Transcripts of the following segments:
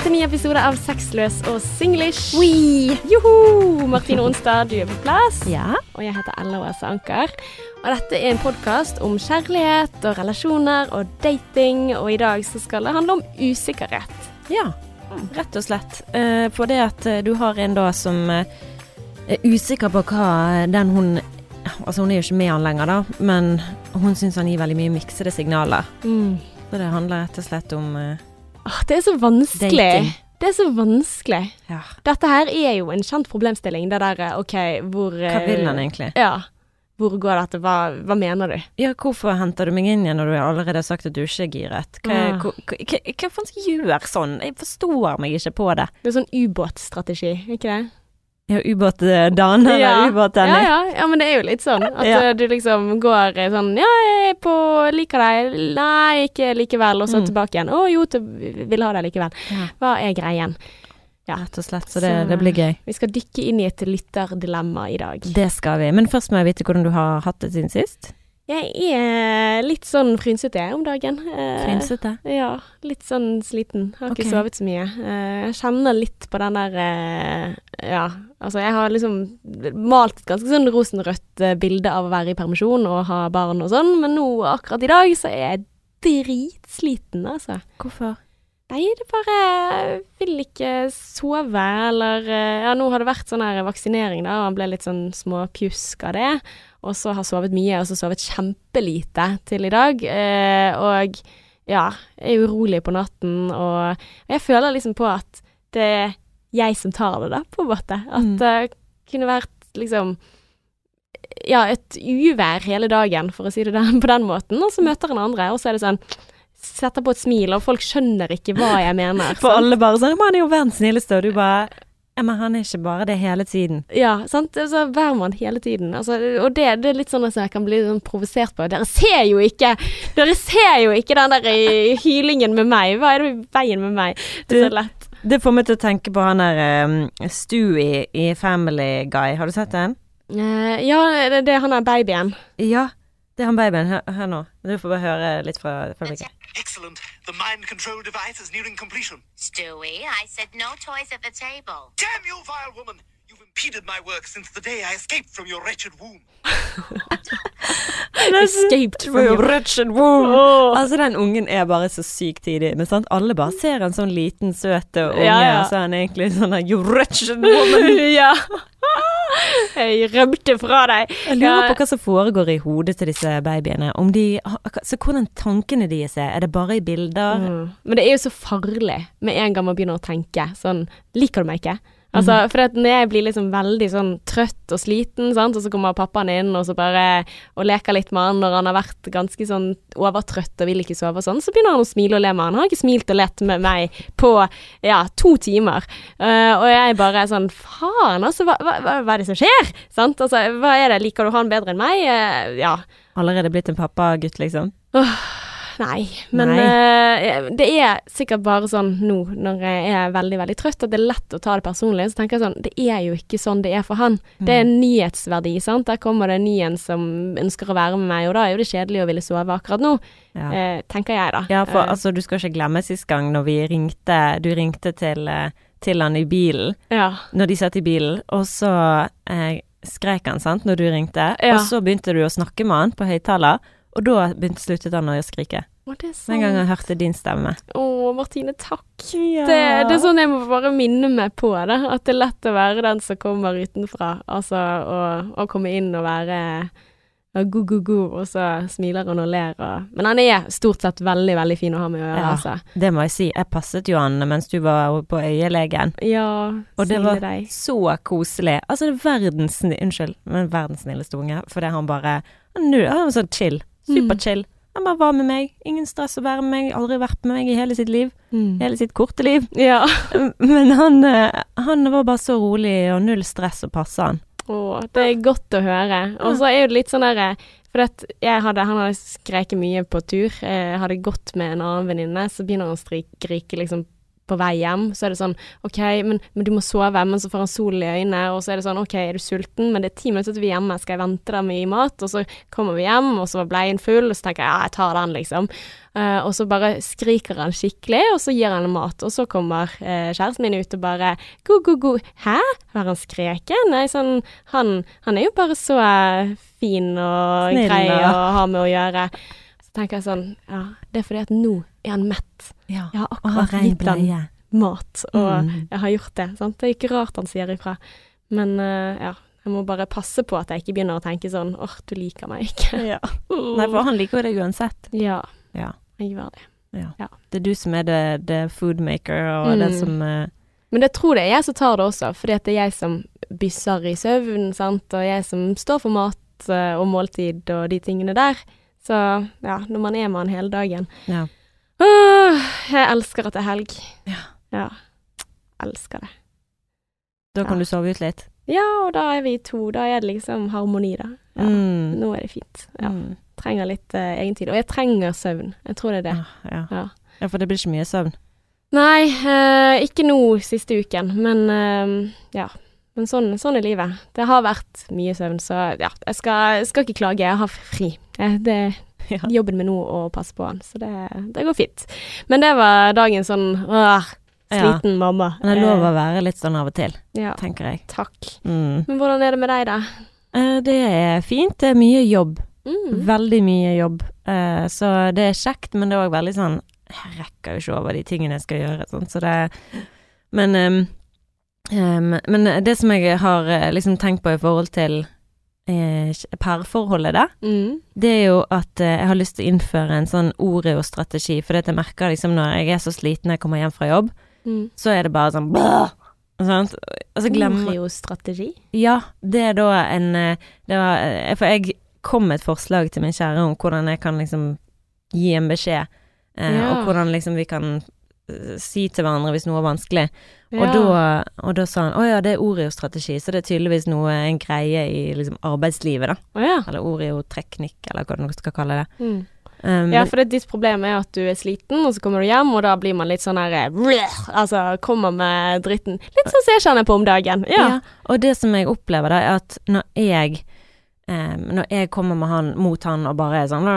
til ny episode av Sexløs og singlish. Joho! Martine Onstad, du er på plass. Ja. Og jeg heter Ella Åse Anker. Og dette er en podkast om kjærlighet og relasjoner og dating. Og i dag så skal det handle om usikkerhet. ja. Rett og slett. Eh, for det at eh, du har en da som eh, er usikker på hva den hun Altså hun er jo ikke med han lenger, da, men hun syns han gir veldig mye miksede signaler. Så det handler rett og slett om eh, Åh, det er så vanskelig. Dating. Det er så vanskelig. ja. Dette her er jo en kjent problemstilling. Det derre OK, hvor Hva vil han eh, egentlig? Ja. Hvor går dette? Hva, hva mener du? Ja, hvorfor henter du meg inn igjen når du allerede har sagt at du ikke er giret? Hva, Ja. hva, hva, hva, hva faen gjør sånn? Jeg forstår meg ikke på det. Det er sånn ubåtstrategi, ikke det? Ja, ubåt-Dan eller Ja. ubåt-Danny. Ja, ja, ja, men det er jo litt sånn. At Ja. eh, du liksom går eh, sånn Ja, jeg på liker deg. Nei, ikke likevel. Og så Mm. tilbake igjen. Å jo, vil ha deg likevel. Ja. Hva er greien? Ja. Rett og slett. Så det, Så- det blir gøy. Vi skal dykke inn i et lytterdilemma i dag. Det skal vi. Men først må jeg vite hvordan du har hatt det siden sist. Jeg er litt sånn frynsete om dagen. Eh, Frynsete. Ja, litt sånn sliten. Har ikke Ok. sovet så mye. Eh, jeg kjenner litt på den der eh, Ja, altså jeg har liksom malt et ganske sånn rosenrødt eh, bilde av å være i permisjon og ha barn og sånn, men nå akkurat i dag så er jeg dritsliten, altså. Hvorfor? Nei, det bare vil ikke sove, eller Ja, nå har det vært sånn her vaksinering, da, og han ble litt sånn småpjusk av det. Og så har sovet mye, og så sovet kjempelite til i dag. Eh, og ja, jeg er urolig på natten, og jeg føler liksom på at det er jeg som tar det, da, på en måte. At Mm. det kunne vært liksom ja, et uvær hele dagen, for å si det den, på den måten, og så møter en andre, og så er det sånn Setter på et smil, og folk skjønner ikke hva jeg mener. For sant? alle bare sånn 'Man er jo verdens snilleste, og du bare Ja, men han er ikke bare det hele tiden. Ja, sant. Altså, hver man hele tiden. Altså, og det, det er litt sånn at jeg kan bli sånn provosert på. Dere ser jo ikke Dere ser jo ikke den der eh, hylingen med meg. Hva er det i veien med meg? Det er så lett. Det får meg til å tenke på han der um, Stewie i Family Guy. Har du sett den? Uh, ja, det, det han der babyen. Ja. Det er han babyen. Hør, hør nå. Du får bare høre litt fra fabrikken. Excellent. The mind control device is nearing completion. Stewie, I said no toys at the table. Damn you, vile woman! You've impeded my work since the day I escaped from your wretched womb. Escaped from your wretched womb. Oh. Altså, den ungen er bare så sykt tidig. Men sant, alle bare ser en sånn liten, søt unge, Ja, ja. og så er han egentlig sånn der You wretched woman. ja. Jeg rømte fra deg. Jeg lurer på hva som foregår i hodet til disse babyene. Om de, så hvordan tankene deres er. Er det bare i bilder? Mm. Men det er jo så farlig med en gang man begynner å tenke sånn Liker du meg ikke? Altså, For at når jeg blir liksom veldig sånn trøtt og sliten, sant? og så kommer pappaen inn og så bare og leker litt med han når han har vært ganske sånn overtrøtt og vil ikke sove og sånn, så begynner han å smile og le med han. Han har ikke smilt og lett med meg på ja, to timer. Uh, og jeg bare er sånn Faen, altså, hva, hva, hva er det som skjer? Sant? Altså, hva er det? Liker du han bedre enn meg? Uh, ja. Allerede blitt en pappagutt, liksom? Nei, men Nei. Uh, det er sikkert bare sånn nå når jeg er veldig, veldig trøtt, at det er lett å ta det personlig. Så tenker jeg sånn, det er jo ikke sånn det er for han. Det er en nyhetsverdi, sant. Der kommer det en ny en som ønsker å være med meg, og da er jo det kjedelig å ville sove akkurat nå, Ja. Uh, tenker jeg da. Ja, for Eh, altså, du skal ikke glemme sist gang når vi ringte Du ringte til, til han i bilen, ja. når de satt i bilen, og så eh, skrek han, sant, når du ringte, Ja. og så begynte du å snakke med han på høyttaler, og da begynte, sluttet han å skrike. Å, det er Med en gang han hørte din stemme. Å, Martine, takk. Ja. Det, det er sånn jeg må bare minne meg på det, at det er lett å være den som kommer utenfra, altså å, komme inn og være go, go, go, og så smiler han og ler og Men han er stort sett veldig, veldig fin å ha med å gjøre, Ja. altså. Det må jeg si. Jeg passet jo han mens du var på øyelegen. Ja, Og det var deg. så koselig. Altså, det er verdens Unnskyld, men verdens snilleste unge. Fordi han bare Han er han sånn chill. Superchill. Han bare var med meg. Ingen stress å være med meg. Aldri vært med meg i hele sitt liv. Mm. Hele sitt korte liv. Ja. Men han, eh, han var bare så rolig, og null stress å passe han. Å, det er godt å høre. Og så er det litt sånn derre For at jeg hadde, han hadde skreket mye på tur. Jeg hadde gått med en annen venninne, så begynner han å skrike liksom på vei hjem, så er det sånn OK, men, men du må sove, men så får han sol i øynene, og så er det sånn OK, er du sulten, men det er ti minutter til vi er hjemme, skal jeg vente der med å gi mat? Og så kommer vi hjem, og så var bleien full, og så tenker jeg ja, jeg tar den, liksom. Uh, og så bare skriker han skikkelig, og så gir han mat. Og så kommer uh, kjæresten min ut og bare go, go, go. Hæ? Har han skreket? Nei, sånn Han, han er jo bare så uh, fin og Snill, grei å ha med å gjøre. Så tenker jeg sånn Ja, det er fordi at nå er han mett. Ja. Jeg har akkurat gitt han mat, og Mm. jeg har gjort det. Sant? Det er ikke rart han sier ifra. Men uh, ja, jeg må bare passe på at jeg ikke begynner å tenke sånn åh, du liker meg ikke. Ja. Nei, for han liker jo deg uansett. Ja, Ja. jeg gjør det. Det er du som er the, the food maker, og det den som uh, Men jeg tror det er jeg som tar det også, fordi det er jeg som bysser i søvn, sant, og jeg som står for mat eh, og måltid og de tingene der. Så ja, når man er med han hele dagen Ja. Åh, jeg elsker at det er helg. Ja. Ja. Elsker det. Da kan Ja. du sove ut litt. Ja, og da er vi to. Da er det liksom harmoni, da. Ja. Mm. Nå er det fint. Ja. Mm. Trenger litt uh, egentid. Og jeg trenger søvn. Jeg tror det er det. Ja, ja. Ja. for det blir ikke mye søvn. Nei, uh, ikke nå siste uken, men uh, ja. Men sånn, sånn er livet. Det har vært mye søvn, så ja, jeg skal, jeg skal ikke klage. Jeg har fri. Det, Det Ja. jobben min nå å passe på han, så det, det går fint. Men det var dagen sånn åh, sliten mamma. Men det er lov å være litt sånn av og til, Eh, ja, tenker jeg. takk. Mm. Men hvordan er det med deg, da? Eh, Det er fint. Det er mye jobb. Mm. Veldig mye jobb. Eh, Så det er kjekt, men det er òg veldig sånn Jeg rekker jo ikke over de tingene jeg skal gjøre, sånn, så det Men um, um, Men det som jeg har eh, liksom tenkt på i forhold til eh, parforholdet, da, Mm. det er jo at eh, jeg har lyst til å innføre en sånn Oreo-strategi, for det jeg merker liksom når jeg er så sliten når jeg kommer hjem fra jobb, Mm. så er det bare sånn blæh, sant? Altså, Oreo-strategi? Ja, det er da en eh, det var, eh, For jeg kom med et forslag til min kjære om hvordan jeg kan liksom gi en beskjed, eh, Ja. og hvordan liksom vi kan si til hverandre hvis noe er vanskelig. Og, Ja. da, og da sa han å ja, det er Oreo-strategi, så det er tydeligvis noe, en greie i liksom arbeidslivet, da. Oh, ja. Eller Oreo-teknikk, eller hva du skal kalle det. Mm. Um, Ja, for det, ditt problem er at du er sliten, og så kommer du hjem, og da blir man litt sånn her eh, Altså kommer med dritten. Litt sånn som jeg kjenner på om dagen. Ja. Ja, og det som jeg opplever da, er at når jeg um, Når jeg kommer med han, mot han og bare er sånn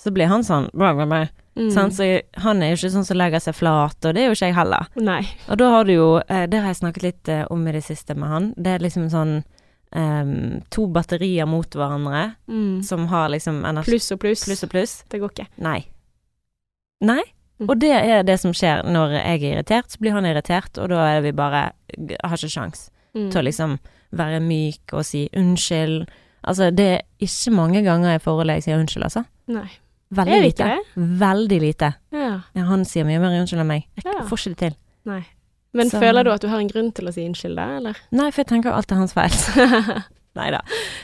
så blir han sånn bla, bla, bla. Mm. Så han er jo ikke sånn som legger seg flat, og det er jo ikke jeg heller. Nei. Og da har du jo eh, Det har jeg snakket litt eh, om i det siste med han. Det er liksom sånn em, to batterier mot hverandre Mm. som har liksom energi Pluss og pluss. pluss og pluss. Det går ikke. Nei. Nei. Mm. Og det er det som skjer når jeg er irritert, så blir han irritert, og da er vi bare Har ikke sjans Mm. til å liksom være myk og si unnskyld. Altså, det er ikke mange ganger i forholdet jeg sier unnskyld, altså. Nei. Veldig jeg lite. det? Veldig lite. Ja. Ja, han sier mye mer unnskyld enn meg. Jeg Ja. får ikke det til. Nei. Men Så- føler du at du har en grunn til å si unnskyld, da, eller? Nei, for jeg tenker alt er hans feil. Nei da.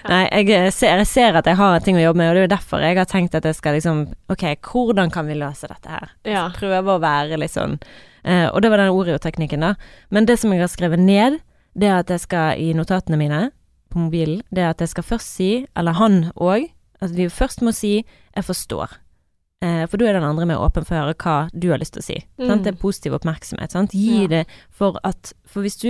Nei, jeg eh, ser, jeg ser at jeg har ting å jobbe med, og det er jo derfor jeg har tenkt at jeg skal liksom Ok, hvordan kan vi løse dette her? Ja. Prøve å være litt sånn eh, Og det var den Oreo-teknikken, da. Men det som jeg har skrevet ned, det er at jeg skal i notatene mine på mobilen, det er at jeg skal først si, eller han òg, at vi først må si 'jeg forstår'. Eh, for da er den andre mer åpen for å høre hva du har lyst til å si. Mm. Det er positiv oppmerksomhet. Sant? Gi Ja. det for at For hvis du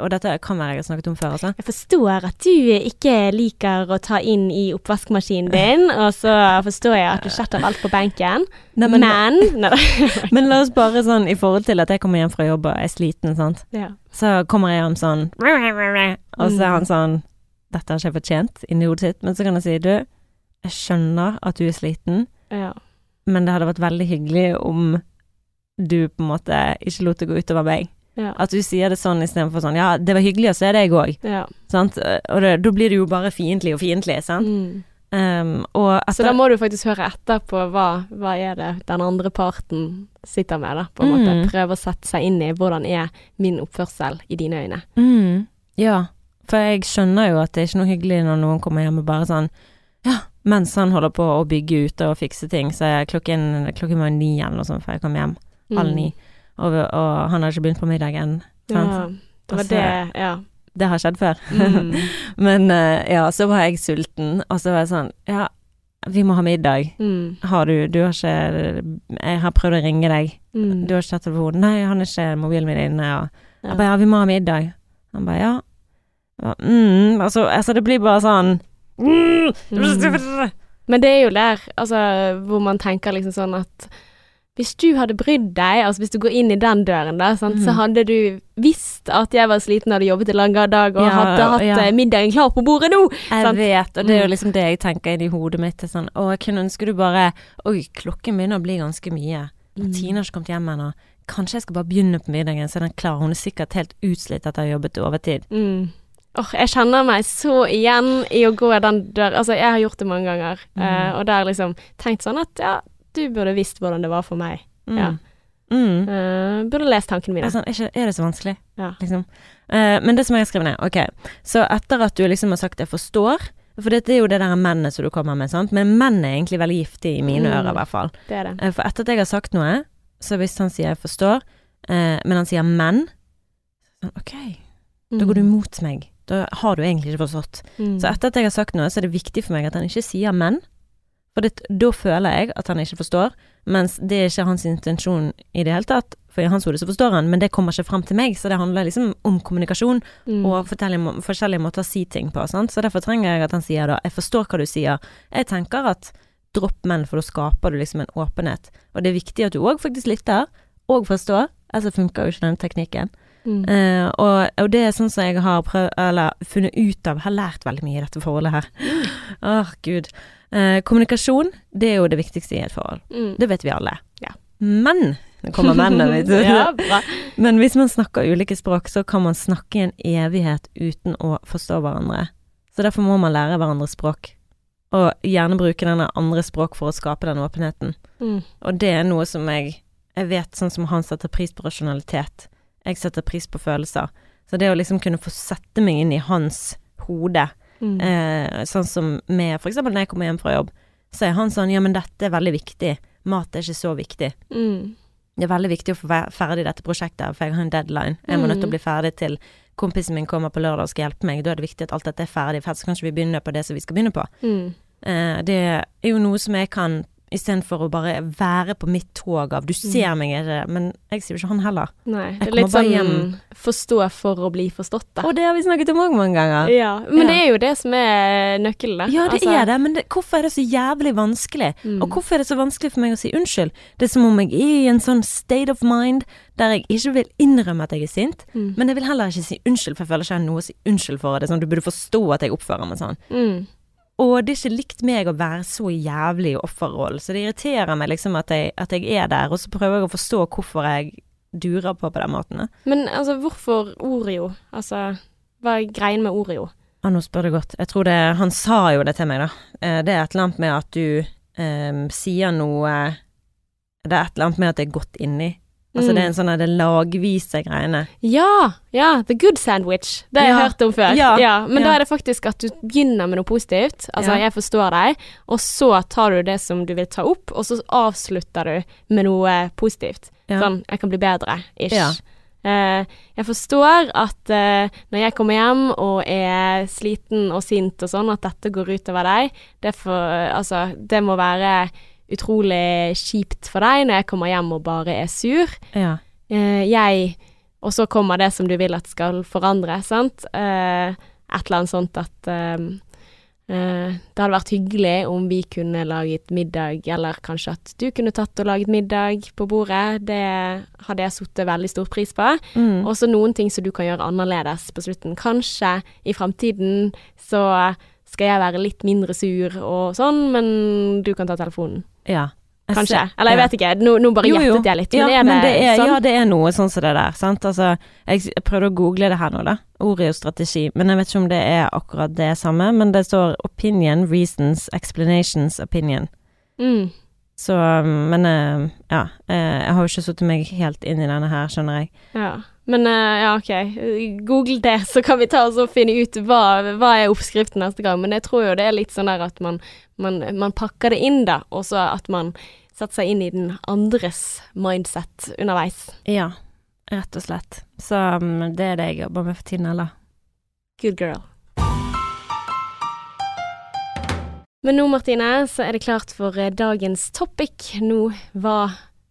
Og dette kan være jeg har snakket om før, altså. Jeg forstår at du ikke liker å ta inn i oppvaskmaskinen din, og så forstår jeg at du setter alt på benken, Nei, men, men, Nei men la oss bare sånn i forhold til at jeg kommer hjem fra jobb og er sliten, sant. Ja. Så kommer jeg hjem sånn Og så er han sånn Dette har ikke jeg fortjent inni hodet sitt. Men så kan jeg si du, jeg skjønner at du er sliten, Ja. men det hadde vært veldig hyggelig om du på en måte ikke lot det gå utover meg. Ja. At du sier det sånn istedenfor sånn ja, det var hyggelig, å se deg òg. ja. Sant? Og da blir det jo bare fiendtlig og fiendtlig, sant. Mm. Um, og Så da må du faktisk høre etter på hva, hva er det den andre parten sitter med, da, på en måte. Mm. Prøve å sette seg inn i hvordan er min oppførsel i dine øyne. Mm, ja, for jeg skjønner jo at det er ikke noe hyggelig når noen kommer hjem og bare sånn Ja, mens han holder på å bygge ute og fikse ting, så er klokken, klokken var ni eller noe sånt før jeg kom hjem. Halv ni. Og, og han har ikke begynt på middagen. Mm. Ja, det var Altså- det, ja. Det har skjedd før. Mm. Men eh, ja, så var jeg sulten, og så var jeg sånn Ja, Vi må ha middag. Mm. Har du Du har ikke Jeg har prøvd å ringe deg. Mm. Du har ikke tatt telefonen? Nei, han er ikke mobilen min inne. Og Ja. jeg bare ja, vi må ha middag. Han bare ja. Ba, mm, altså, altså, det blir bare sånn mm. Men det er jo der, altså, hvor man tenker liksom sånn at hvis du hadde brydd deg, altså hvis du går inn i den døren da, sant, så Mhm. hadde du visst at jeg var sliten og hadde jobbet en lang dag og Ja, hadde hatt ja. eh, middagen klar på bordet nå. Jeg Sant? vet, og det er jo Mm. liksom det jeg tenker inni i hodet mitt. Sånn, å, jeg kunne ønske du bare Oi, klokken begynner å bli ganske mye. Mm. Tina har ikke kommet hjem ennå. Kanskje jeg skal bare begynne på middagen, så den klar. Hun er sikkert helt utslitt etter å ha jobbet overtid. Mm. Åh, jeg kjenner meg så igjen i å gå den døren. Altså, jeg har gjort det mange ganger, Mm. eh, og der liksom tenkt sånn at ja, du burde visst hvordan det var for meg. Mm. Ja. Mm. Uh, burde lest tankene mine. er, sånn, er, er det så vanskelig? Ja. Liksom. Uh, men det som jeg har skrevet ned, ok. Så etter at du liksom har sagt 'jeg forstår', for dette er jo det der mennet som du kommer med, sant. Men menn er egentlig veldig giftig i mine Mm. ører, i hvert fall. Det er det. Uh, For etter at jeg har sagt noe, så hvis han sier 'jeg forstår', men han sier 'men', sånn ok, da går du mot meg. Da har du egentlig ikke forstått. Mm. Så etter at jeg har sagt noe, så er det viktig for meg at han ikke sier 'men'. For det, da føler jeg at han ikke forstår, mens det er ikke hans intensjon i det hele tatt. For i hans hode så forstår han, men det kommer ikke frem til meg, så det handler liksom om kommunikasjon Mm. og forskjellige, måter å si ting på. Sant? Så derfor trenger jeg at han sier da 'jeg forstår hva du sier'. Jeg tenker at dropp menn, for da skaper du liksom en åpenhet. Og det er viktig at du òg faktisk lytter, og forstår, ellers funker jo ikke den teknikken. Mm. Eh, og, og det er sånn som jeg har prøv, eller funnet ut av, har lært veldig mye i dette forholdet her. Åh, gud. Uh, kommunikasjon, det er jo det viktigste i et forhold. Mm. Det vet vi alle. Ja. Men det kommer mennene, vet du. ja, bra. Men hvis man snakker ulike språk, så kan man snakke i en evighet uten å forstå hverandre. Så derfor må man lære hverandres språk. Og gjerne bruke denne andre språk for å skape den åpenheten. Mm. Og det er noe som jeg Jeg vet sånn som han setter pris på rasjonalitet. Jeg setter pris på følelser. Så det å liksom kunne få sette meg inn i hans hode, Mm. eh, sånn som med eksempel når jeg kommer hjem fra jobb, så er han sånn ja, men dette er veldig viktig. Mat er ikke så viktig. Mm. Det er veldig viktig å få ferdig dette prosjektet, for jeg har en deadline. Jeg må nødt til å Mm. bli ferdig til kompisen min kommer på lørdag og skal hjelpe meg. Da er det viktig at alt dette er ferdig, for ellers kan ikke vi begynne på det som vi skal begynne på. Mm. Eh, det er jo noe som jeg kan istedenfor å bare være på mitt tog av 'du ser meg ikke', men jeg sier jo ikke han heller. Nei, Jeg litt sånn hjem. forstå for å bli forstått, da. Og det har vi snakket om òg mange ganger. Ja, men Ja. det er jo det som er nøkkelen, da. Ja, det Altså, er det, men det, hvorfor er det så jævlig vanskelig? Mm. Og hvorfor er det så vanskelig for meg å si unnskyld? Det er som om jeg er i en sånn state of mind der jeg ikke vil innrømme at jeg er sint, Mm. men jeg vil heller ikke si unnskyld, for jeg føler ikke jeg har noe å si unnskyld for. Det er sånn, Du burde forstå at jeg oppfører meg sånn. Mm. Og det er ikke likt meg å være så jævlig i offerrollen, så det irriterer meg liksom at jeg, at jeg er der, og så prøver jeg å forstå hvorfor jeg durer på på den måten. Men altså, hvorfor Oreo? Altså, hva er greien med Oreo? Ja, nå spør du godt. Jeg tror det Han sa jo det til meg, da. Eh, Det er et eller annet med at du um, sier noe Det er et eller annet med at det er godt inni. Altså Mm. det er en sånn det lagvise greiene. Ja, ja, the good sandwich. Det har jeg hørt om før. ja, men ja. da er det faktisk at du begynner med noe positivt. Altså, Ja. jeg forstår deg, og så tar du det som du vil ta opp, og så avslutter du med noe positivt. Ja. Sånn, jeg kan bli bedre, ish. Ja. Eh, jeg forstår at eh, når jeg kommer hjem og er sliten og sint og sånn, at dette går utover deg. Det, får, altså, det må være utrolig kjipt for deg når jeg kommer hjem og bare er sur. Ja. Eh, jeg Og så kommer det som du vil at skal forandre, sant. Eh, et eller annet sånt at eh, eh, det hadde vært hyggelig om vi kunne laget middag, eller kanskje at du kunne tatt og laget middag på bordet. Det hadde jeg satt veldig stor pris på. Mm. Og så noen ting som du kan gjøre annerledes på slutten. Kanskje i fremtiden så skal jeg være litt mindre sur og sånn, men du kan ta telefonen. Ja. Jeg Kanskje. ser- Eller jeg ja. vet ikke. Nå, nå bare gjettet jeg litt. Ja, Men er det, men det er, sånn? ja, det er noe sånn som det der, sant. Altså, jeg, prøvde å google det her nå, da. Oreo-strategi. Men jeg vet ikke om det er akkurat det samme. Men det står opinion, reasons, explanations, opinion. Mm. Så, men eh, ja. eh, Jeg har jo ikke satt meg helt inn i denne her, skjønner jeg. Ja. Men eh, ja, ok. Google det, så kan vi ta oss og finne ut hva, hva er oppskriften neste gang. Men jeg tror jo det er litt sånn der at man, man, man pakker det inn, da. Og så at man setter seg inn i den andres mindset underveis. Ja, rett og slett. Så mm, det er det jeg jobber med for tiden, eller? Good girl. Men nå, Martine, så er det klart for eh, dagens topic. Nå, hva,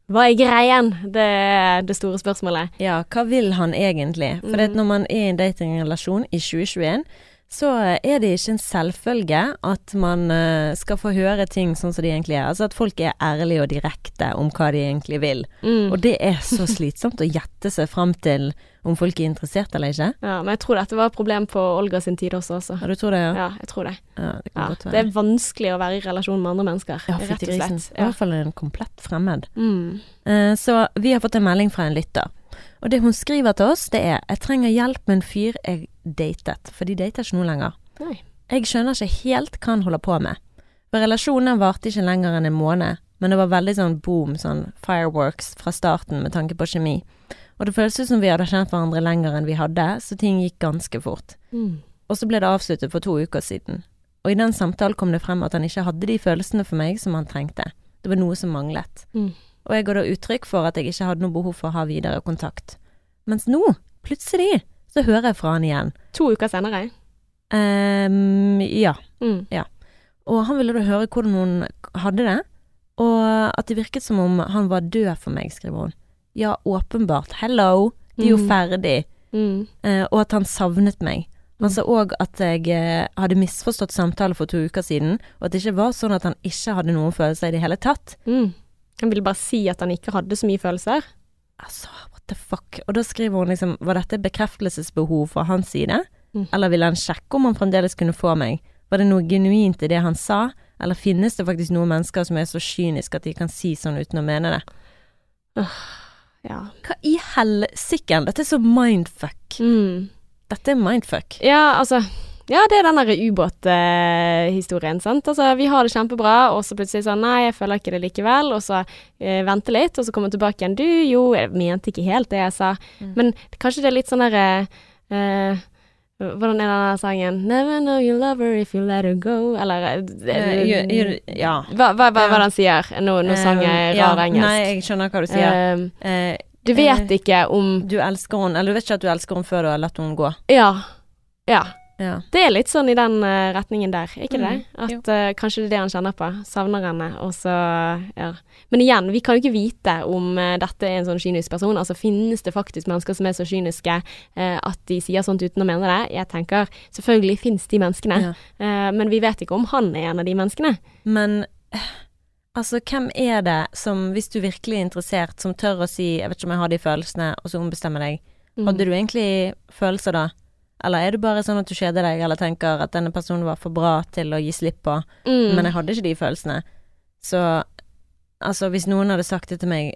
hva er greien? Det er det store spørsmålet. Ja, hva vil han egentlig? For at når man er i en datingrelasjon i 2021, så er det ikke en selvfølge at man eh, skal få høre ting sånn som de egentlig er. Altså at folk er ærlige og direkte om hva de egentlig vil. Mm. Og det er så slitsomt å gjette seg fram til om folk er interessert eller ikke. Ja, men jeg tror dette var et problem på Olga sin tid også, altså. Ja, du tror det, ja? Ja, jeg tror det. Ja, det kan Ja, godt det er vanskelig å være i relasjon med andre mennesker, Ja, rett og slett. Ja. I hvert fall en komplett fremmed. Mm. Uh, Så vi har fått en melding fra en lytter. Og det hun skriver til oss, det er 'Jeg trenger hjelp med en fyr jeg datet', for de dater ikke nå lenger. Nei. Jeg skjønner ikke helt hva han holder på med. For relasjonen varte ikke lenger enn en måned, men det var veldig sånn boom, sånn fireworks fra starten med tanke på kjemi. Og det føles ut som vi hadde kjent hverandre lenger enn vi hadde, så ting gikk ganske fort. Mm. Og så ble det avsluttet for to uker siden. Og i den samtalen kom det frem at han ikke hadde de følelsene for meg som han trengte. Det var noe som manglet. Mm. Og jeg ga da uttrykk for at jeg ikke hadde noe behov for å ha videre kontakt. Mens nå, plutselig, så hører jeg fra han igjen. To uker senere. Um, ja. Mm. Og han ville da høre hvordan hun hadde det, og at det virket som om han var død for meg, skriver hun. Ja, åpenbart. Hello, de er jo Mm. ferdig. Mm. Uh, og at han savnet meg. Han sa òg at jeg eh, hadde misforstått samtalen for to uker siden, og at det ikke var sånn at han ikke hadde noen følelser i det hele tatt. Mm. Han ville bare si at han ikke hadde så mye følelser. Altså, what the fuck. Og da skriver hun liksom, var dette bekreftelsesbehov fra hans side? Mm. Eller ville han sjekke om han fremdeles kunne få meg? Var det noe genuint i det han sa, eller finnes det faktisk noen mennesker som er så kyniske at de kan si sånn uten å mene det? Ja. Hva i helsiken? Dette er så mindfuck. Mm. Dette er mindfuck. Ja, altså Ja, det er den der ubåthistorien, sant. Altså, vi har det kjempebra, og så plutselig sånn Nei, jeg føler ikke det likevel. Og så eh, vente litt, og så komme tilbake igjen. Du, jo, jeg mente ikke helt det jeg sa. Mm. Men kanskje det er litt sånn derre eh, Hvordan er den sangen? Never know you love her if you let her go. Eller uh, you, gjør- ja. Hva, hva, hva, hva den sier? Nå, nå sang jeg rar ja, engelsk. Nei, jeg skjønner hva du sier. Uh, Eh, du vet uh, ikke om du elsker henne, eller du vet ikke at du elsker henne før du har latt henne gå. Ja. Ja. Ja. Det er litt sånn i den uh, retningen der, er ikke det? Mm, det? At uh, kanskje det er det han kjenner på. Savner henne, og så ja. Men igjen, vi kan jo ikke vite om uh, dette er en sånn kynisk person. Altså finnes det faktisk mennesker som er så kyniske at de sier sånt uten å mene det? Jeg tenker selvfølgelig finnes de menneskene, Ja. men vi vet ikke om han er en av de menneskene. Men altså, hvem er det som, hvis du virkelig er interessert, som tør å si 'jeg vet ikke om jeg har de følelsene', og så ombestemmer deg? Mm. Hadde du egentlig følelser da? Eller er det bare sånn at du kjeder deg, eller tenker at denne personen var for bra til å gi slipp på, Mm. men jeg hadde ikke de følelsene? Så altså, hvis noen hadde sagt det til meg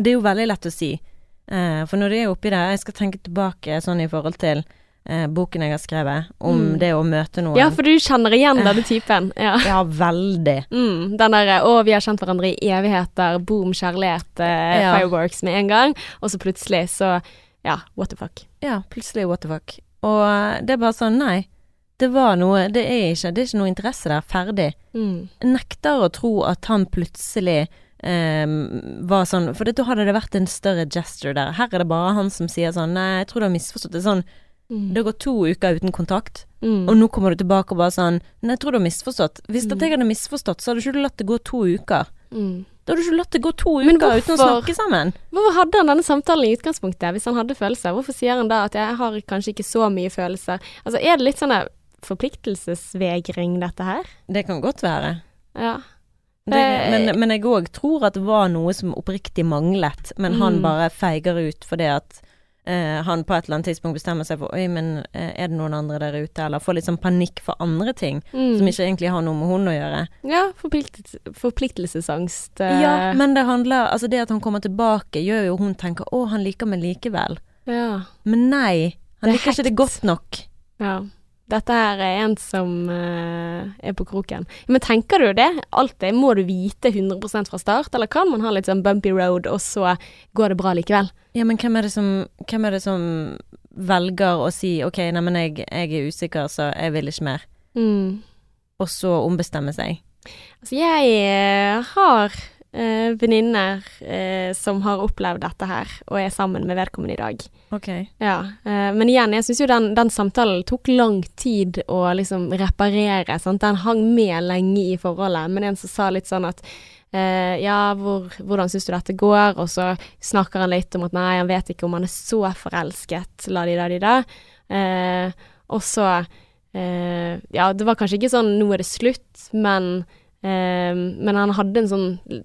Det er jo veldig lett å si, eh, for når du er oppi det Jeg skal tenke tilbake sånn i forhold til eh, boken jeg har skrevet, om Mm. det å møte noen. Ja, for du kjenner igjen denne typen. Ja. Ja, veldig. Mm, den derre 'Å, vi har kjent hverandre i evigheter', boom, kjærlighet, eh, Ja. fireworks med en gang, og så plutselig så Ja, what the fuck. Ja, plutselig what the fuck. Og det er bare sånn, nei. Det var noe Det er ikke, det er ikke noe interesse der. Ferdig. Mm. Nekter å tro at han plutselig Um, var sånn For da hadde det vært en større gesture der. Her er det bare han som sier sånn Nei, jeg tror du har misforstått. Det er sånn Mm. Det gått to uker uten kontakt, Mm. og nå kommer du tilbake og bare sånn Nei, jeg tror du har misforstått. Hvis Mm. at jeg hadde misforstått, så hadde ikke du latt det gå to uker. Mm. Da har du ikke latt det gå to uker hvorfor, uten å snakke sammen. Hvorfor hadde han denne samtalen i utgangspunktet, hvis han hadde følelser? Hvorfor sier han da at 'jeg har kanskje ikke så mye følelser'? Altså, er det litt sånn forpliktelsesvegring, dette her? Det kan godt være. Ja. Det, Eh, men, men jeg òg tror at det var noe som oppriktig manglet, men han Mm. bare feiger ut fordi at eh, han på et eller annet tidspunkt bestemmer seg for Oi, men eh, er det noen andre der ute? Eller får litt sånn panikk for andre ting Mm. som ikke egentlig har noe med hun å gjøre. Ja, forpliktelsesangst. eh, Ja, men det handler Altså, det at han kommer tilbake, gjør jo hun tenker Å, han liker meg likevel. ja. Men nei, han er liker ikke det godt nok. Ja. Dette her er en som eh, er på kroken. Men tenker du det? Alt det må du vite 100% fra start, eller kan man ha litt sånn bumpy road, og så går det bra likevel? Ja, men hvem er det som, er det som velger å si OK, nei, men jeg, jeg er usikker, så jeg vil ikke mer. Mm. Og så ombestemme seg. Altså, jeg eh, har eh, venninner eh, som har opplevd dette her, og er sammen med vedkommende i dag. Ok. Ja, eh, men igjen, jeg syns jo den, den samtalen tok lang tid å liksom reparere. Sant? Den hang med lenge i forholdet, men en som sa litt sånn at eh, ja, hvor, hvordan syns du dette går? Og så snakker han litt om at nei, han vet ikke om han er så forelsket, la de da de da. Eh, og så eh, Ja, det var kanskje ikke sånn nå er det slutt, men men han hadde en sånn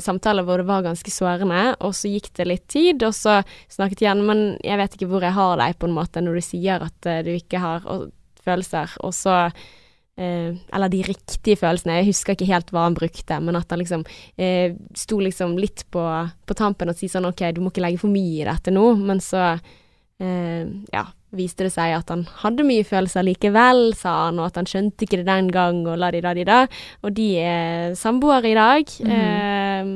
samtale hvor det var ganske sårende, og så gikk det litt tid, og så snakket igjen, men jeg vet ikke hvor jeg har deg, på en måte, når du sier at eh, du ikke har følelser, og så eh, Eller de riktige følelsene, jeg husker ikke helt hva han brukte, men at han liksom eh, sto liksom litt på, på tampen og si sånn OK, du må ikke legge for mye i dette nå, men så eh, ja, viste det seg at han hadde mye følelser likevel, sa han, og at han skjønte ikke det den gang, og la de da de da. Og de er samboere i dag. eh,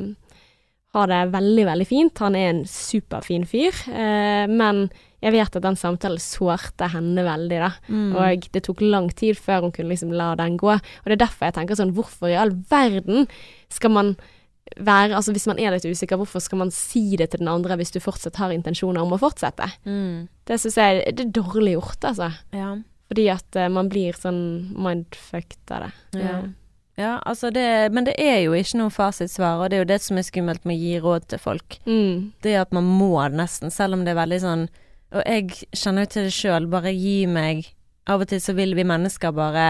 har det veldig, veldig fint. Han er en superfin fyr. Eh, men jeg vet at den samtalen sårte henne veldig, da. Mm. Og det tok lang tid før hun kunne liksom la den gå. Og det er derfor jeg tenker sånn, hvorfor i all verden skal man være Altså hvis man er litt usikker, hvorfor skal man si det til den andre hvis du fortsatt har intensjoner om å fortsette? Mm. Det syns jeg det er dårlig gjort, altså. Ja. Fordi at uh, man blir sånn mindfucked av det. Ja. ja, altså det Men det er jo ikke noe fasitsvar, og det er jo det som er skummelt med å gi råd til folk. Mm. Det at man må nesten, selv om det er veldig sånn Og jeg kjenner jo til det sjøl, bare gi meg Av og til så vil vi mennesker bare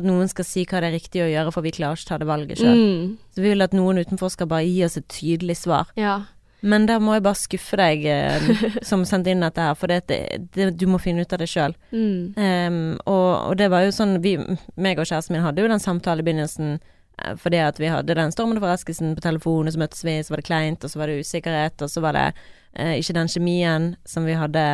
at noen skal si hva det er riktig å gjøre, for vi klarer ikke å ta det valget sjøl. Mm. Så vi vil at noen utenfor skal bare gi oss et tydelig svar. Ja. Men der må jeg bare skuffe deg eh, som sendte inn dette her, for det, det, det, du må finne ut av det sjøl. Mm. Um, og, og det var jo sånn vi, meg og kjæresten min hadde jo den samtalen i begynnelsen eh, fordi at vi hadde den stormende forelskelsen på telefonen, så møttes vi, så var det kleint, og så var det usikkerhet, og så var det eh, ikke den kjemien som vi hadde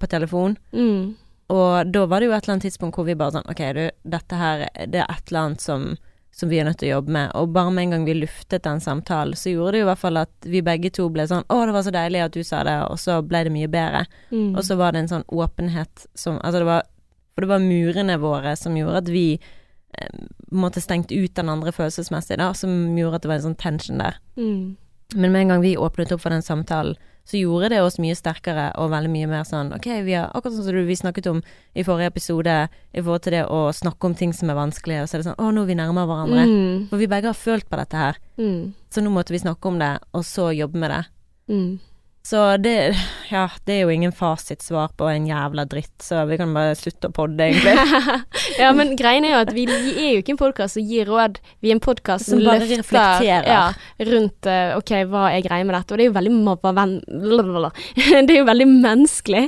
på telefon. Mm. Og da var det jo et eller annet tidspunkt hvor vi bare sånn Ok, du, dette her, det er et eller annet som, som vi er nødt til å jobbe med. Og bare med en gang vi luftet den samtalen, så gjorde det jo i hvert fall at vi begge to ble sånn Å, det var så deilig at du sa det, og så ble det mye bedre. Mm. Og så var det en sånn åpenhet som Altså det var For det var murene våre som gjorde at vi eh, måtte stengt ut den andre følelsesmessig, da, som gjorde at det var en sånn tension der. Mm. Men med en gang vi åpnet opp for den samtalen, så gjorde det oss mye sterkere og veldig mye mer sånn Ok, vi har akkurat sånn som vi snakket om i forrige episode, i forhold til det å snakke om ting som er vanskelig, og så er det sånn Å, nå er vi nærmere hverandre. Mm. For vi begge har følt på dette her, Mm. så nå måtte vi snakke om det, og så jobbe med det. Mm. Så det Ja, det er jo ingen fasitsvar på en jævla dritt, så vi kan bare slutte å podde, egentlig. ja, men greien er jo at vi er jo ikke en podkast som gir råd, vi er en podkast som, Som bare løfter reflekterer. Ja, rundt eh, ok, hva er greia med dette, og det er jo veldig mobbervenn... Det er jo veldig menneskelig,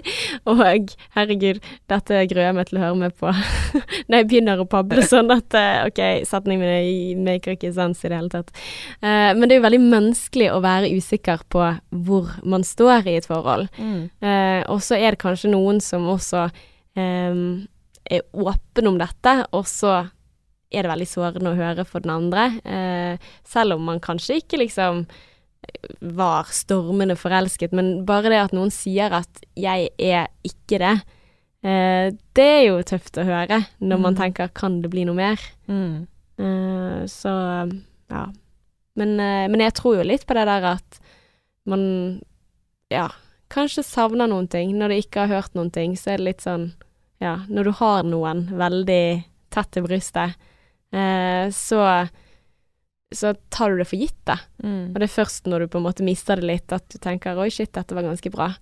og herregud, dette gruer jeg meg til å høre med på når jeg begynner å pable sånn at eh, ok, setningene mine maker ikke sens i det hele tatt. Eh, men det er jo veldig menneskelig å være usikker på hvor man står i et forhold. Mm. Eh, og så er det kanskje noen som også eh, er åpen om dette, og så er det veldig sårende å høre for den andre. Eh, selv om man kanskje ikke liksom var stormende forelsket, men bare det at noen sier at 'jeg er ikke det', eh, det er jo tøft å høre når man Mm. tenker 'kan det bli noe mer'? Mm. Eh, så ja. Men, eh, men jeg tror jo litt på det der at man ja, kanskje savner noen ting. Når du ikke har hørt noen ting, så er det litt sånn ja, når du har noen veldig tett til brystet, eh, så så tar du det for gitt, da. Mm. Og det er først når du på en måte mister det litt, at du tenker 'oi, shit, dette var ganske bra'.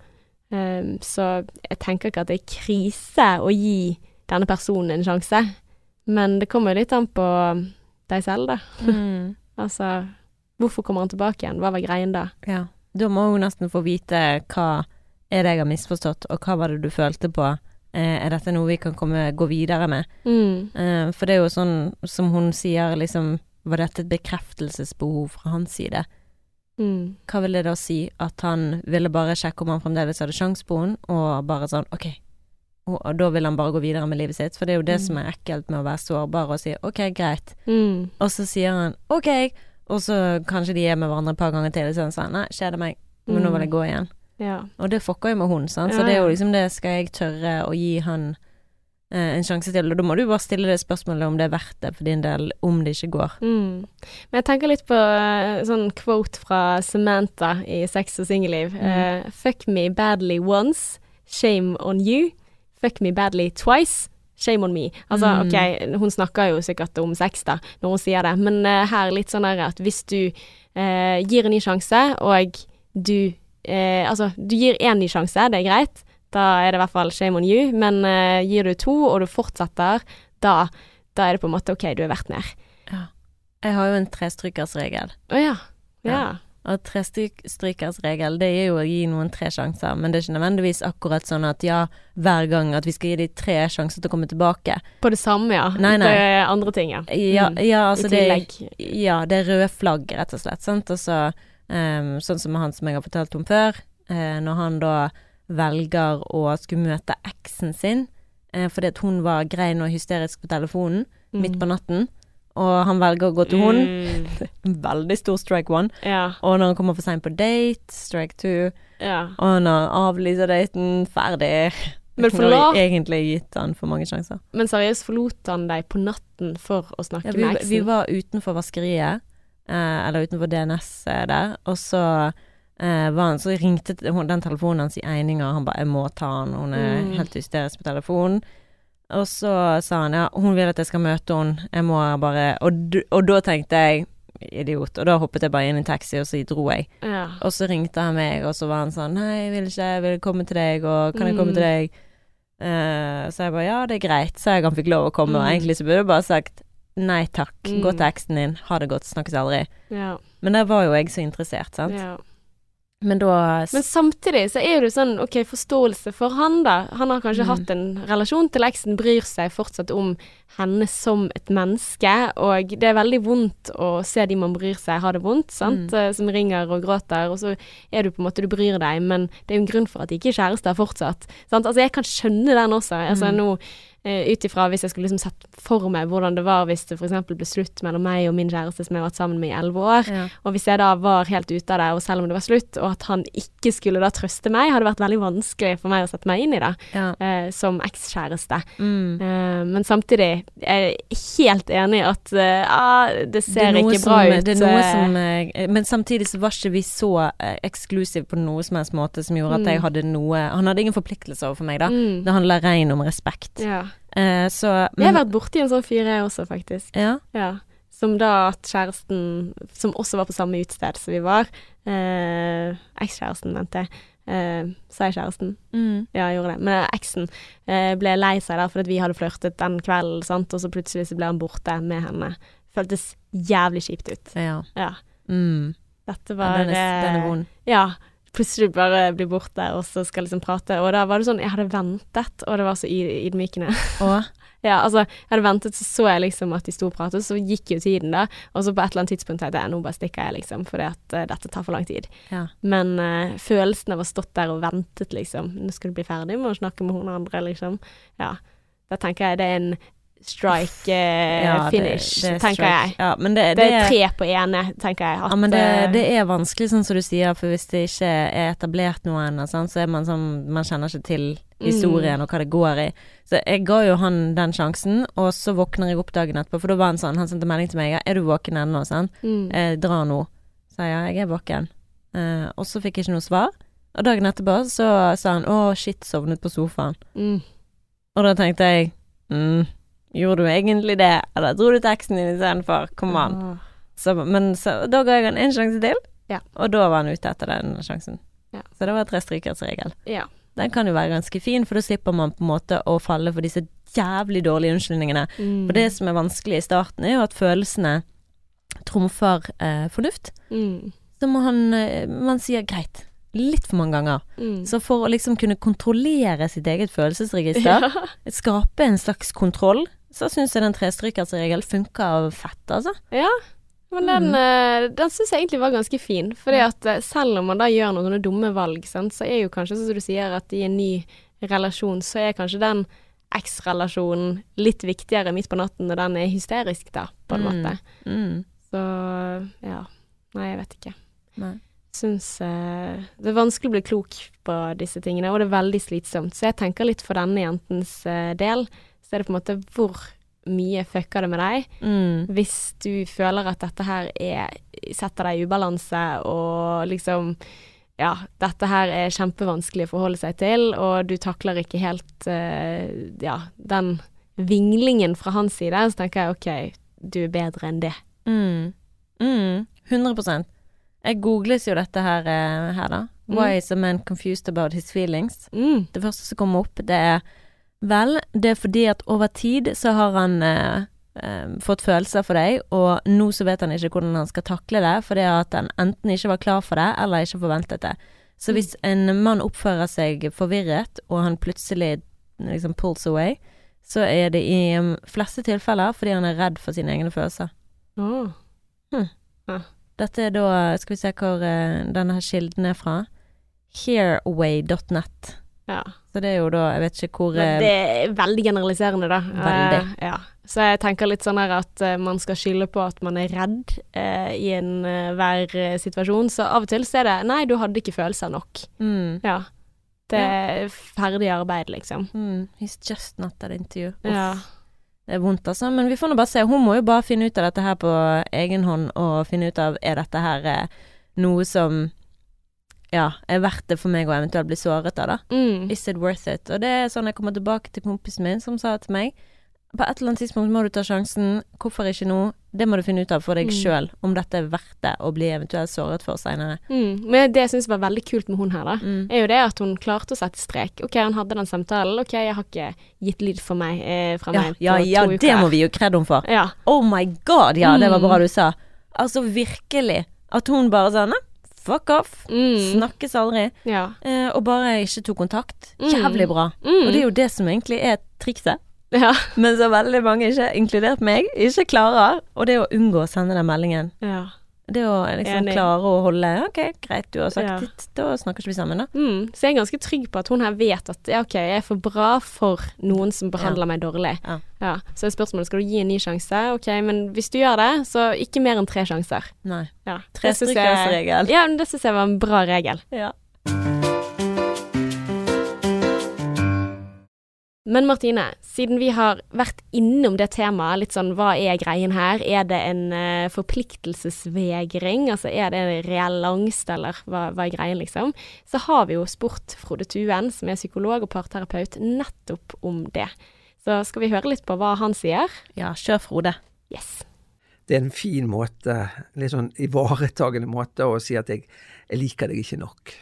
Um, så jeg tenker ikke at det er krise å gi denne personen en sjanse, men det kommer jo litt an på deg selv, da. Mm. Altså, hvorfor kommer han tilbake igjen? Hva var greien da? Ja. Da må hun nesten få vite hva er det jeg har misforstått, og hva var det du følte på? Eh, er dette noe vi kan komme, gå videre med? Mm. Eh, for det er jo sånn som hun sier, liksom Var dette et bekreftelsesbehov fra hans side? Mm. Hva vil det da si? At han ville bare sjekke om han fremdeles hadde sjans på henne, og bare sånn ok. Og, og da vil han bare gå videre med livet sitt, for det er jo det Mm. som er ekkelt med å være sårbar og si ok, greit. Mm. Og så sier han ok, og så kanskje de er med hverandre et par ganger til, og så sånn nei, kjeder meg, men nå vil jeg gå igjen. Ja. Og det fucker jo med hun, sant, så det er jo liksom det skal jeg tørre å gi han eh, en sjanse til. Og da må du bare stille det spørsmålet om det er verdt det for din del, om det ikke går. Mm. Men jeg tenker litt på eh, sånn quote fra Samantha i Sex og singelliv. Eh, fuck me badly once, shame on you. Fuck me badly twice, shame on me. Altså, Mm. ok, hun snakker jo sikkert om sex da, når hun sier det, men uh, her litt sånn at hvis du uh, gir en ny sjanse, og du uh, Altså, du gir én ny sjanse, det er greit. Da er det i hvert fall shame on you, men gir du to, og du fortsetter, da, da er det på en måte ok, du er verdt mer. Jeg har jo en trestrykersregel. Å ja. Ja. Ja. Og trestrykersregel, det er jo å gi noen tre sjanser, men det er ikke nødvendigvis akkurat sånn at ja, hver gang at vi skal gi de tre sjanser til å komme tilbake. På det samme, ja. Nei, nei. Det er andre ting, ja. Ja, Mm. ja altså I det tillegg. Ja, det er røde flagg, rett og slett. Sant? Og så, um, sånn som han som jeg har fortalt om før, uh, når han da velger å skulle møte eksen sin, uh, fordi at hun var grein og hysterisk på telefonen midt på natten, og han velger å gå til hun. Mm. Veldig stor strike one. Ja. Og når han kommer for seint på date, strike two. ja. Og når han avlyser daten, ferdig. Men forlot... egentlig gitt han for mange sjanser. Men seriøst, forlot han deg på natten for å snakke Ja, vi, med eksen? vi var utenfor vaskeriet, eh, eller utenfor DNS eh, der, og så eh, var han, så ringte den telefonen hans i eininger, han bare 'jeg må ta han', hun er Mm. helt hysterisk på telefonen. Og så sa han ja, hun vil at jeg skal møte henne, jeg må bare Og, og da tenkte jeg idiot, og da hoppet jeg bare inn i en taxi, og så dro jeg. Ja. Og så ringte han meg, og så var han sånn Nei, jeg vil ikke, jeg vil komme til deg, og kan jeg komme Mm. til deg? Uh, så jeg bare ja, det er greit, så jeg han fikk lov å komme. Og Mm. egentlig så burde jeg bare sagt nei takk, gå Mm. til eksen din, ha det godt, snakkes aldri. ja. Men der var jo jeg så interessert, sant. ja. Men da Men samtidig så er det jo sånn, ok, forståelse for han, da. Han har kanskje Mm. hatt en relasjon til eksen, bryr seg fortsatt om henne som et menneske, og det er veldig vondt å se de man bryr seg, ha det vondt, sant, Mm. Eh, som ringer og gråter, og så er du på en måte, du bryr deg, men det er jo en grunn for at de ikke er kjærester fortsatt, sant. Altså, jeg kan skjønne den også, altså Mm. nå, eh, ut ifra hvis jeg skulle liksom sett for meg hvordan det var hvis det eksempel ble slutt mellom meg og min kjæreste som jeg har vært sammen med i elleve år, ja. og hvis jeg da var helt ute av det, og selv om det var slutt, og at han ikke skulle da trøste meg, hadde vært veldig vanskelig for meg å sette meg inn i det, ja. eh, som ekskjæreste. Mm. Eh, men samtidig er jeg helt enig i at ah, det ser Det ikke bra som- ut. Det er noe som Men samtidig så var ikke vi så eksklusive på noe som helst måte som gjorde at Mm. jeg hadde noe Han hadde ingen forpliktelser overfor meg, da. mm, Det handler rein om respekt. ja. Eh, så Jeg har men- vært borti en sånn fyr, jeg også, faktisk. Ja. Ja. Som da at kjæresten, som også var på samme utested som vi var, eh, ekskjæresten, mente jeg. Eh, sa jeg kjæresten? Mm. Ja, jeg gjorde det. Men eksen eh, ble lei seg der fordi vi hadde flørtet den kvelden, sant, og så plutselig så ble han borte med henne. Føltes jævlig kjipt ut. Ja. Ja. Mm. Dette var er, den er eh, vond. Ja. Plutselig bare blir borte, og så skal liksom prate. Og da var det sånn Jeg hadde ventet, og det var så yd- ydmykende. Og ja, altså, jeg hadde ventet, så så jeg liksom at de sto og pratet, så gikk jo tiden, da. Og så på et eller annet tidspunkt tenkte jeg nå bare stikker jeg, liksom, fordi at uh, dette tar for lang tid. ja. Men uh, følelsen av å ha stått der og ventet, liksom Nå skal du bli ferdig med å snakke med hun andre, liksom. Ja. Da tenker jeg det er en strike eh, ja, finish, det det tenker strike. jeg. Ja, men det, Det er tre på ene, tenker jeg. At, Ja, men det, eh, det er vanskelig, sånn som du sier, for hvis det ikke er etablert noe ennå, sånn, så er man sånn Man kjenner ikke til historien Mm. og hva det går i. Så jeg ga jo han den sjansen, og så våkner jeg opp dagen etterpå, for da var han sånn Han sendte melding til meg. 'Er du våken ennå?' sånn. mm. Eh, 'Dra nå'. Sa jeg jeg er våken. Eh, og så fikk jeg ikke noe svar. Og dagen etterpå så sa han 'Å, shit, sovnet på sofaen'. Mm. Og da tenkte jeg mm, Gjorde du egentlig det, eller dro du til eksen din istedenfor? Kom an. Åh. Så, men så, da ga jeg han en sjanse til, Ja. og da var han ute etter den sjansen. Ja. Så det var tre strykers regel. Ja. Den kan jo være ganske fin, for da slipper man på en måte å falle for disse jævlig dårlige unnskyldningene. Mm. For det som er vanskelig i starten, er jo at følelsene trumfer eh, fornuft. mm. Så må han eh, Man sier greit. Litt for mange ganger. Mm. Så for å liksom kunne kontrollere sitt eget følelsesregister, ja. skape en slags kontroll, så syns jeg den trestrykersregelen funker fett, altså. ja. Men den, Mm. eh, den syns jeg egentlig var ganske fin. Fordi at eh, selv om man da gjør noen dumme valg, sant, så er jo kanskje sånn som du sier, at i en ny relasjon, så er kanskje den eks-relasjonen litt viktigere midt på natten når den er hysterisk, da, på en Mm. måte. Mm. Så ja. Nei, jeg vet ikke. Nei. Syns uh, Det er vanskelig å bli klok på disse tingene, og det er veldig slitsomt. Så jeg tenker litt for denne jentens uh, del, så er det på en måte hvor mye fucker det med deg. Mm. Hvis du føler at dette her er, setter deg i ubalanse, og liksom Ja, dette her er kjempevanskelig å forholde seg til, og du takler ikke helt uh, ja, den vinglingen fra hans side, så tenker jeg OK, du er bedre enn det. Mm. Mm. 100 Jeg googles jo dette her, eh, her da. Mm. Why is a man confused about his feelings? Mm. Det første som kommer opp, det er Vel, det er fordi at over tid så har han eh, eh, fått følelser for deg, og nå så vet han ikke hvordan han skal takle det, fordi at han enten ikke var klar for det, eller ikke forventet det. Så hvis en mann oppfører seg forvirret, og han plutselig liksom pulls away, så er det i um, fleste tilfeller fordi han er redd for sine egne følelser. Åh. Dette er da, skal vi se hvor uh, denne her kilden er fra, hairway.net. Ja. Så det er jo da, jeg vet ikke hvor Men eh, det er veldig generaliserende, da. Veldig. Uh, ja. Så jeg tenker litt sånn her at uh, man skal skylde på at man er redd uh, i enhver uh, situasjon. Så av og til så er det Nei, du hadde ikke følelser nok. mm, Ja. Det er ferdig arbeid, liksom. mm, He's just not that interview. Ja. Det er vondt, altså. Men vi får nå bare se. Hun må jo bare finne ut av dette her på egen hånd, og finne ut av er dette her noe som ja, er verdt det for meg å eventuelt bli såret av, da. Mm. Is it worth it? Og det er sånn jeg kommer tilbake til kompisen min som sa til meg på et eller annet tidspunkt må du ta sjansen. Hvorfor ikke nå? Det må du finne ut av for deg Mm. sjøl, om dette er verdt det å bli eventuelt såret for seinere. Mm. Men det jeg syns var veldig kult med hun her, da, Mm. er jo det at hun klarte å sette strek. OK, han hadde den samtalen. OK, jeg har ikke gitt lyd for meg eh, fra Ja, meg ja, på ja, to det uker. må vi jo kredde henne for. Ja. Oh my god, ja, det var Mm. bra du sa. Altså virkelig. At hun bare sa nei, fuck off. Mm. Snakkes aldri. ja. Eh, og bare ikke tok kontakt. Mm. Jævlig bra. Mm. Og det er jo det som egentlig er trikset. Ja. Men så veldig mange, ikke inkludert meg, ikke klarer. Og det er å unngå å sende den meldingen. ja. Det å liksom klare å holde Ok, greit, du har sagt Ja. ditt, da snakker ikke vi sammen, da. Mm. Så jeg er ganske trygg på at hun her vet at ja, OK, jeg er for bra for noen som behandler meg dårlig. Ja. Så er spørsmålet skal du gi en ny sjanse. OK, men hvis du gjør det, så ikke mer enn tre sjanser. Nei. Ja. Tre synes jeg- Ja, men det syns jeg var en bra regel. Ja. Men Martine, siden vi har vært innom det temaet, litt sånn hva er greien her? Er det en uh, forpliktelsesvegring? Altså er det en reell angst, eller hva, hva er greien, liksom? Så har vi jo spurt Frode Tuen, som er psykolog og parterapeut, nettopp om det. Så skal vi høre litt på hva han sier? ja, kjør Frode. Yes. det er en fin måte, litt sånn ivaretagende måte å si at jeg, jeg liker deg ikke nok.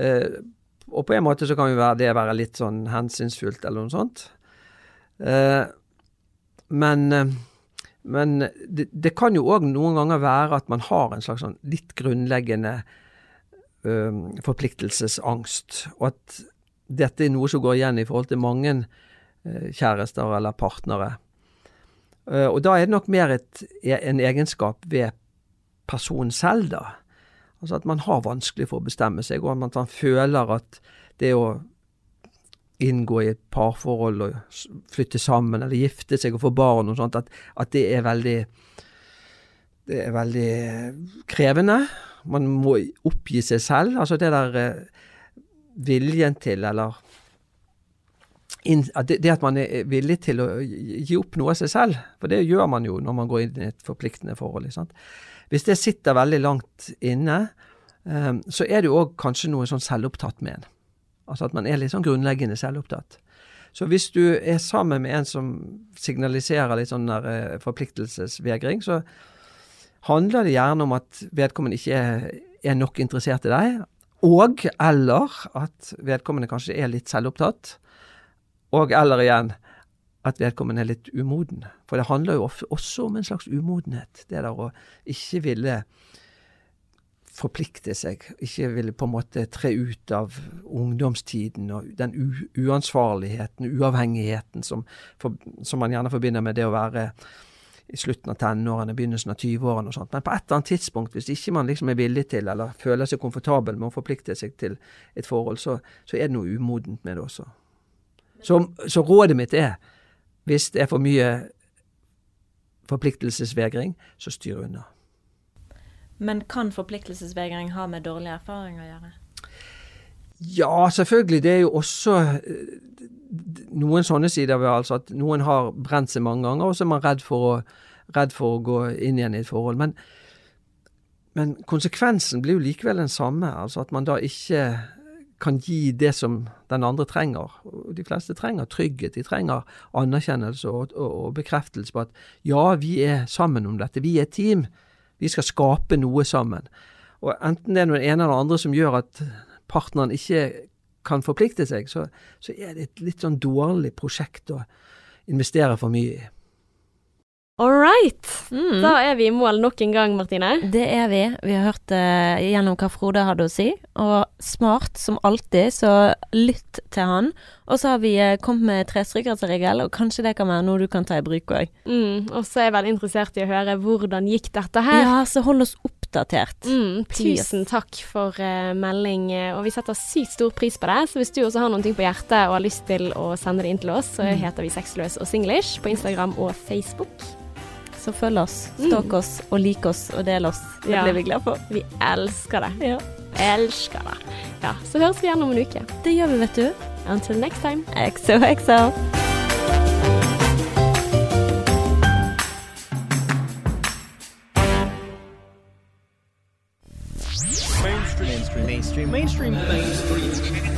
Eh, og på en måte så kan jo det være litt sånn hensynsfullt eller noe sånt. Eh, men eh, men det, det kan jo òg noen ganger være at man har en slags sånn litt grunnleggende eh, forpliktelsesangst, og at dette er noe som går igjen i forhold til mange kjærester eller partnere. Og da er det nok mer et, en egenskap ved personen selv, da. Altså at man har vanskelig for å bestemme seg, og at man føler at det å inngå i et parforhold og flytte sammen eller gifte seg og få barn og sånt, at, at det er veldig det er veldig krevende. Man må oppgi seg selv. Altså det der eh, viljen til, eller det, at man er villig til å gi opp noe av seg selv, for det gjør man jo når man går inn i et forpliktende forhold. Sant? Hvis det sitter veldig langt inne, eh, så er det jo òg kanskje noe sånn selvopptatt med en. Altså at man er litt sånn grunnleggende selvopptatt. Så hvis du er sammen med en som signaliserer litt sånn der eh, forpliktelsesvegring, så handler det gjerne om at vedkommende ikke er, nok interessert i deg, og eller at vedkommende kanskje er litt selvopptatt, og eller igjen at vedkommende er litt umoden. For det handler jo også om en slags umodenhet. Det der å ikke ville forplikte seg, ikke ville på en måte tre ut av ungdomstiden og den uansvarligheten, uavhengigheten, som, for, som man gjerne forbinder med det å være i slutten av tenårene, begynnelsen av 20-årene og sånt. Men på et eller annet tidspunkt, hvis ikke man liksom er villig til, eller føler seg komfortabel med å forplikte seg til et forhold, så, så er det noe umodent med det også. Så, så rådet mitt er, hvis det er for mye forpliktelsesvegring, så styr unna. Men kan forpliktelsesvegring ha med dårlig erfaring å gjøre? Ja, selvfølgelig. Det er jo også eh, noen sånne sider ved altså at noen har brent seg mange ganger, og så er man redd for å, redd for å gå inn igjen i et forhold. Men, men konsekvensen blir jo likevel den samme. Altså at man da ikke kan gi det som den andre trenger. De fleste trenger trygghet, de trenger anerkjennelse og, og, og bekreftelse på at ja, vi er sammen om dette, vi er et team. Vi skal skape noe sammen. Og enten det er den ene eller andre som gjør at partneren ikke kan forplikte seg, så, så er det et litt sånn dårlig prosjekt å investere for mye i. All right. Mm. Da er vi i mål nok en gang, Martine. Det er vi. Vi har hørt uh, gjennom hva Frode hadde å si, og smart som alltid, så lytt til han. Og så har vi uh, kommet med trestrykkersregel, og kanskje det kan være noe du kan ta i bruk òg. Mm, og så er jeg veldig interessert i å høre hvordan gikk dette her. Ja, så hold oss oppdatert. Mm, tusen takk for uh, melding, og vi setter sykt stor pris på det. Så hvis du også har ting på hjertet og har lyst til å sende det inn til oss, så heter vi Sexløs og Singlish på Instagram og Facebook. Så følg oss, stalk oss og lik oss og del oss. Det Ja. blir vi glad for. Vi elsker det. Ja. Elsker det. Ja, så høres vi igjen om en uke. Det gjør vi, vet du. Until next time. XOXO. mainstream mainstream mainstream mainstream